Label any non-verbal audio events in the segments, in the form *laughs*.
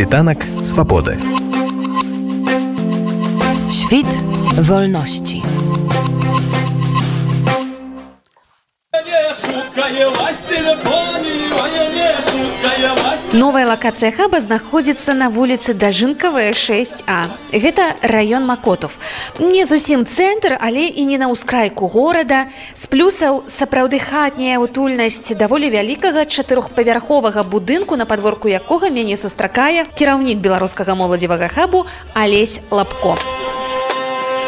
Світанак свабоды. Świt wolności. не шукає Новая лакацыя хаба знаходзіцца на вуліцы дажынкавая 6а. Гэта раён Макотов. Не зусім цэнтр, але і не на ўскрайку горада. З плюсаў сапраўды хатняя утульнасць даволі вялікага чатырохпавярховага будынку, на падворку якога мяне сустракае кіраўнік беларускага моладзевага хабу Алесь Лапко.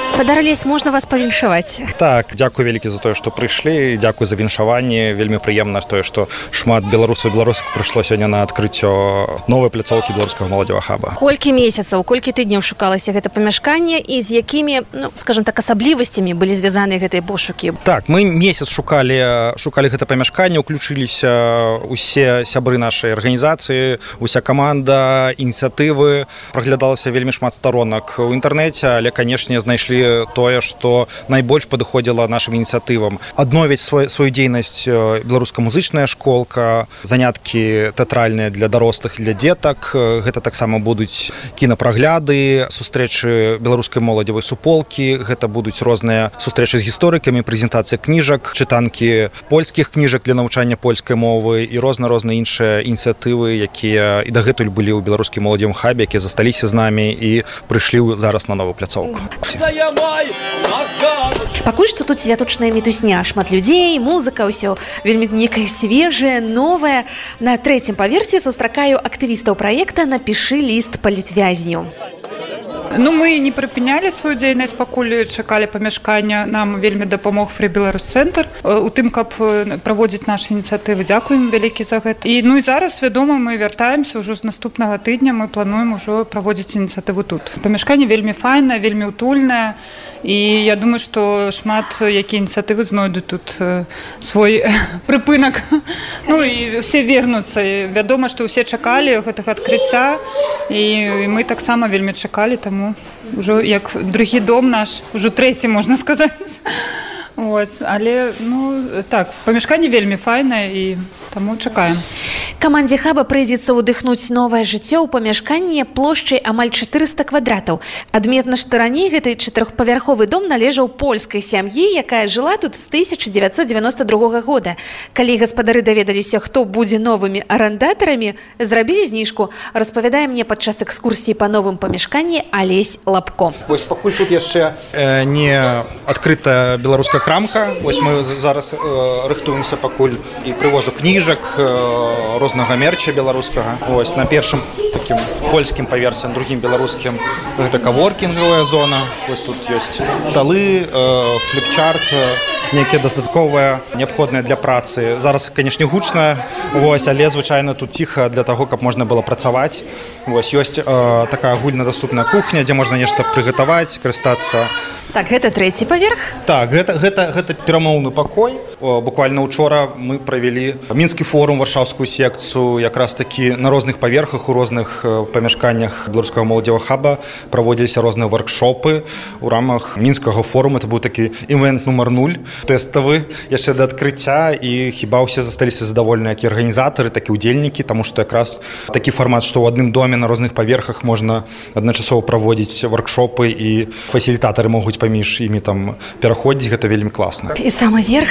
Спадар Алесь, можна вас павіншаваць. Так, дзякую вялікі за тое, што прыйшлі, дзякую за віншаванне. Вельмі прыемна тое, што шмат беларусаў беларусак прыйшло сёння на адкрыццё новай пляцоўкі беларускага моладзева хаба. Колькі месяцаў, колькі тыдняў шукалася гэта памяшканне і з якімі, ну, скажем так, асаблівасцямі былі звязаныя гэтыя пошукі. Так, мы месяц шукалі шукалі гэта памяшканне, уключыліся усе сябры нашай арганізацыі, уся каманда, ініцыятывы, праглядалася вельмі шмат старонак у інтэрнэце, але канешне знайшлі тое, што найбольш падыходзіла нашим ініцыятывам. Адновіць свой, сваю дзейнасць беларуска-музычная школка, заняткі тэатральныя для дарослых для дзетак. Гэта таксама будуць кінапрагляды, сустрэчы беларускай моладзевай суполкі. Гэта будуць розныя сустрэчы з гісторыкамі, прэзентацыя кніжак, чытанкі польскіх кніжак для навучання польскай мовы і розна-розныя іншыя ініцыятывы, якія і дагэтуль былі ў беларускім моладзевым хабе, якія засталіся з намі і прыйшлі зараз на новую пляцоўку. Ганочку. Пакуль што тут святочная мітусня, шмат людзей, музыка, ўсё вельмі некае свежае, новае. На трэцім паверсе сустракаю актывістаў праекта напішы ліст палітвязню. Ну мы не прыпынялі сваю дзейнасць пакуль чакалі памяшкання. Нам вельмі дапамог фры беларус цэнтр. У тым каб праводзіць нашы ініцыятывы. Дзякуем вялікі за гэта. І ну і зараз вядома мы вяртаемся ўжо з наступнага тыдня. Мы плануем ужо праводзіць ініцыятыву тут. Памяшканне вельмі файна вельмі утульная і я думаю што шмат якія ініцыятывы знойдуць тут э, свой *laughs* прыпынак. *laughs* Ну і все вернуцца. Вядома што ўсе чакалі гэтага адкрыцця. І мы таксама вельмі чакалі таму ўжо як другі дом наш ужо трэці можна сказаць Ось, але ну так памяшканне вельмі файнае і таму чакаем Камандзе хаба прыйдзецца ўдыхнуць новае жыццё ў памяшканне плошчай амаль 400 квадратаў. Адметна, што раней гэты чатырохпавярховы дом належаў польскай сям'і, якая жыла тут з 1992 года. Калі гаспадары даведаліся, хто будзе новымі арандатарамі, зрабілі зніжку, распавядае мне падчас экскурсіі па новым памяшканні Алесь Лапко. Вось пакуль тут яшчэ э, не адкрытая беларуская крамка. Вось мы зараз э, рыхтуемся пакуль і прывозу кніжак э, рознага мерча беларускага. Вось на першым такім польскім паверсе, на другім беларускім гэта каворкінгавая зона. Вось тут ёсць сталы, э, фліпчарт, э, нейкія дастатковыя неабходныя для працы. Зараз канешне гучна, вось, але звычайна тут ціха для таго, каб можна было працаваць. Вось ёсць э, такая агульнадаступная кухня, дзе можна нешта прыгатаваць, карыстацца Так гэта трэці паверх. Так, гэта, гэта, гэта перамоўны пакой. О, буквально учора мы правялі мінскі форум варшаўскую секцыю якраз такі на розных паверхах у розных памяшканнях беларускага моладзева хаба праводзіліся розныя воркшопы у рамах мінскага форуму это быў такі івент нумар 0 тэставы яшчэ да адкрыцця і хіба ўсе засталіся задавольныя як арганізатары так і удзельнікі таму што якраз такі фармат што ў адным доме на розных паверхах можна адначасова праводзіць воркшопы і фасілітатары могуць паміж імі там пераходзіць гэта вельмі класна І самы верх.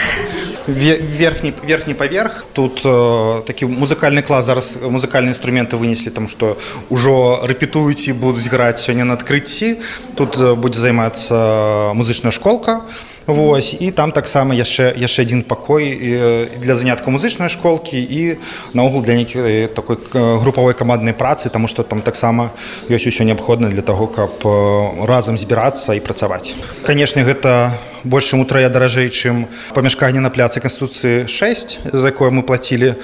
Ве- верхні верхні паверх тут э, такі музыкальны клас зараз музыкальныя інструменты вынеслі там што ўжо рэпетуюць і будуць граць сёння на адкрыцці тут э, будзе займацца музычная школка Вось і там таксама яшчэ яшчэ адзін пакой э, для занятку музычнай школкі і наогул для такой э, групавой каманднай працы таму што там таксама ёсць усё неабходна для таго каб э, разам збірацца і працаваць. Канешне гэта больш чым утрая даражэй чым памяшканне на пляцы канституцыі 6 за якое мы плацілі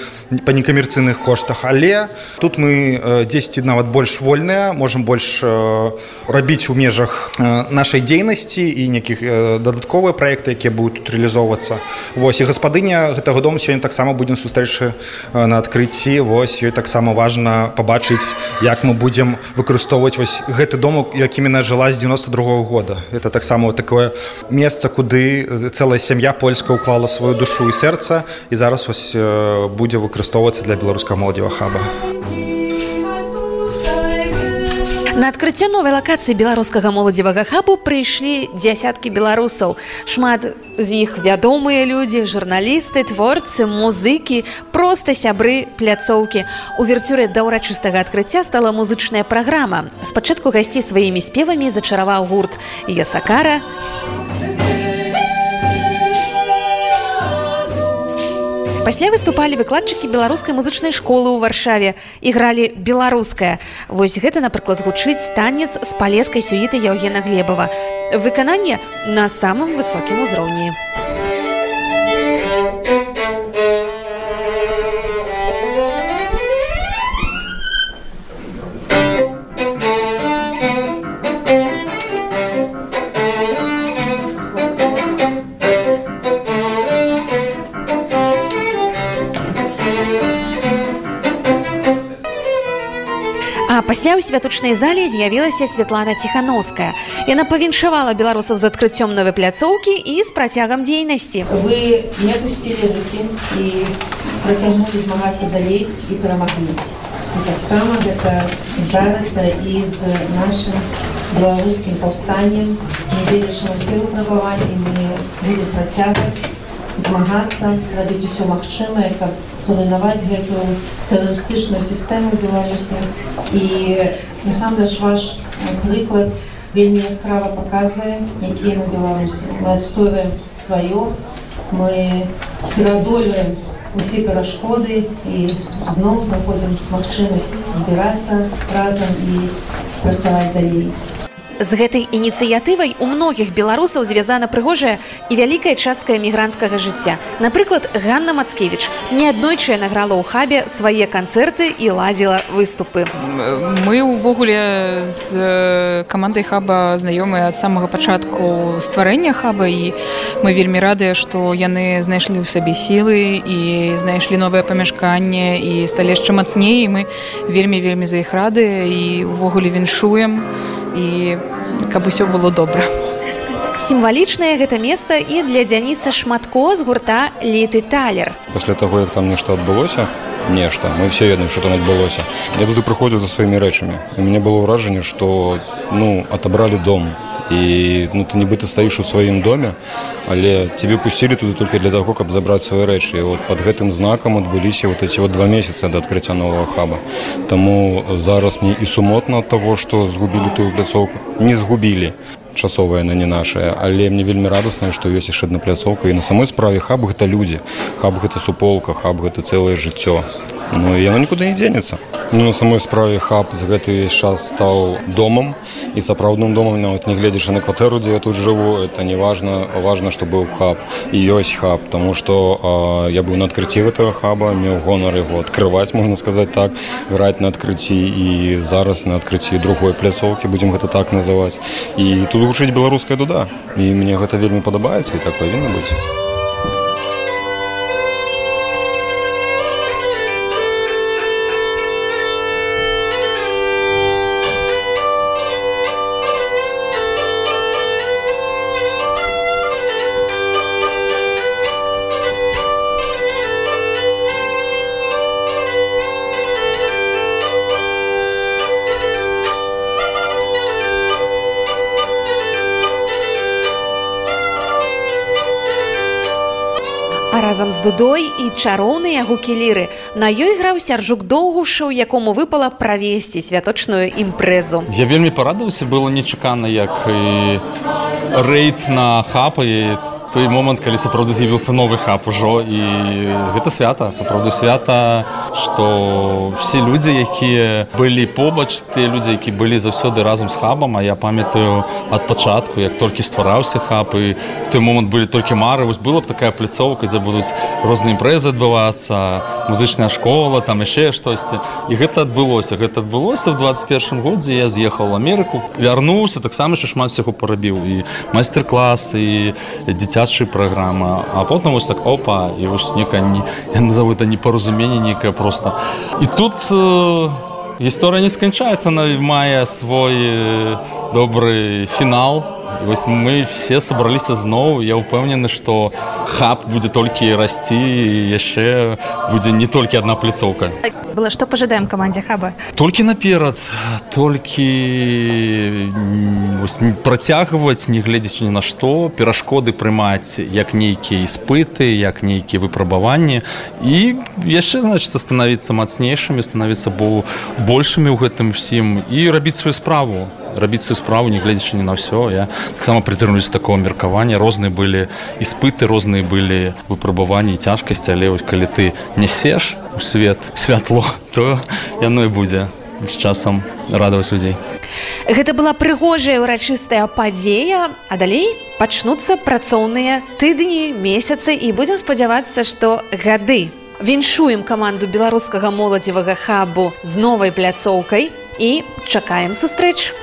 па некамерцыйных коштах. Але тут мы э, 10 нават больш вольныя можемм больш э, рабіць у межах э, нашай дзейнасці і нейкіх э, дадатковыя праекты якія будуць тут рэалізоўвацца Вось. І гаспадыня гэтага дому сёння таксама будзем сустрэчы э, на адкрыцці. Вось ёй таксама важна пабачыць як мы будзем выкарыстоўваць вось гэты дом якім яна жыла з 92 -го года. Это таксама такое месца куды цэлая сям'я польска ўклала сваю душу і сэрца і зараз вось будзе выкарыстоўвацца для беларускага моладзева хаба адкрыццё новай лакацыі беларускага моладзевага хабу прыйшлі дзясяткі беларусаў. Шмат з іх вядомыя людзі, журналісты, творцы, музыкі, проста сябры пляцоўкі. У верцюры да ўрачыстага адкрыцця стала музычная праграма. Спачатку гасцей сваімі спевамі зачараваў гурт Ясакара, Пасля выступалі выкладчыкі беларускай музычнай школы ў варшаве ігралі беларуская. Вось гэта, напрыклад, гучыць танец з палескай сюіты Яўгена Глебава. Выкананне на самым высокім узроўні. пасля ў святочнай зале з'явілася Святлана Ціхановская. Яна павіншавала беларусаў з адкрыццём новай пляцоўкі і з працягам дзейнасці. Вы не опустили руки и протягнули змагаться далей и перемогли. И так само это здарится и с нашим белорусским повстанием. Не глядячи на все выпробования, мы будем протягивать, змагаться, робить все магчимое, как зруйновать эту террористичную систему в Беларуси. И насамрэч ваш приклад вельмі яскрава показывае, якія мы беларусы. Мы адстойваем сваё, мы пераадольваем усе перашкоды і зноў знаходзім магчымасць збірацца разам і працаваць далей. З гэтай ініцыятывай у многіх беларусаў звязана прыгожая і вялікая частка эмігранцкага жыцця. Напрыклад, Ганна Мацкевіч неаднойчы награла ў хабе свае канцэрты і лазіла выступы. Мы ўвогуле з камандай хаба знаёмыя ад самага пачатку стварэння хаба і мы вельмі радыя, што яны знайшлі ў сабе сілы і знайшлі новае памяшканне і сталі яшчэ мацней і мы вельмі вельмі за іх рады і ўвогуле віншуем і каб усё было добра. Сімвалічнае гэта месца і для Дзяніса Шматко з гурта Літы Талер. пасля таго як там нешта адбылося нешта мы все ведаем что там адбылося я туды прыходзіў за сваімі рэчамі у мяне было ўражанне что ну отобрали дом і ну ты нібыта стаіш у сваім доме але тебе пусцілі туды только для таго каб забраць свае рэчы. Вот под гэтым знакам адбыліся вот эти вот два месяца да адкрыцця нового хаба. Таму зараз мне і сумотна ад таго што згубілі тую пляцоўку. Не згубілі часовая на не нашая але мне вельмі радасна што ёсць яшчэ адна пляцоўка. І на самой справе хаб гэта людзі хаб гэта суполка хаб гэта цэлае жыццё Ну яно нікуды не дзенецца. Ну, на самой справе хаб з гэты час стаў домам і сапраўдным домам нават не гледзячы на кватэру дзе я тут жыву это не важна важна што быў хаб. І ёсць хаб тому што я быў на адкрыцці гэтага хаба меў гонар яго адкрываць можна сказаць так граць на адкрыцці і зараз на адкрыцці другой пляцоўкі будзем гэта так называць. І тут гучыць беларуская дуда. І мне гэта вельмі падабаецца і так павінна быць А разам з дудой і чароўныя гукі ліры. На ёй граў сяржук доўгушаў, якому выпала правесці святочную імпрэзу. Я вельмі парадаўся было нечакана як і рэйд на хапа і той момант калі сапраўды з'явіўся новы хап ужо і гэта свята сапраўды свята што все людзі якія былі побач тыя людзі які былі заўсёды разам з хабам а я памятаю ад пачатку як толькі ствараўся хап і в той момант былі толькі мары вось была б такая пляцоўка дзе будуць розныя імпрэзы адбывацца музычная школа там яшчэ штосьці. І гэта адбылося. Гэта адбылося в 21 годзе я з'ехаў Амерыку вярнуўся таксама яшчэ шмат всяго парабіў і майстер-класы і дзіцячая праграма а потым вось так опа і вось некая не я назову это непаразуменне некае просто і тут э, гісторыя не сканчаецца на мае свой э, добры фінал. І вось мы все сабраліся зноў. Я ўпэўнены што хаб будзе толькі расці яшчэ будзе не толькі адна пляцоўка было што пажадаем камандзе хаба? Толькі наперад толькі працягваць не гледзячы ні на што перашкоды прымаць як нейкія іспыты як нейкія выпрабаванні. І яшчэ значыцца станавіцца мацнейшымі станавіцца бо большымі ў гэтым всім і рабіць сваю справу. Рабіць сваю справу не гледзячы ні на ўсё. Я таксама прытрымлюсь такого меркавання. Розныя былі іспыты розныя былі выпрабаванні цяжкасці але вось калі ты нясеш у свет святло *laughs* то яно і будзе з часам радаваць людзей Гэта была прыгожая ўрачыстая падзея, а далей пачнуцца працоўныя тыдні, месяцы і будзем спадзявацца, што гады. Віншуем каманду беларускага моладзевага хабу з новай пляцоўкай і чакаем сустрэч.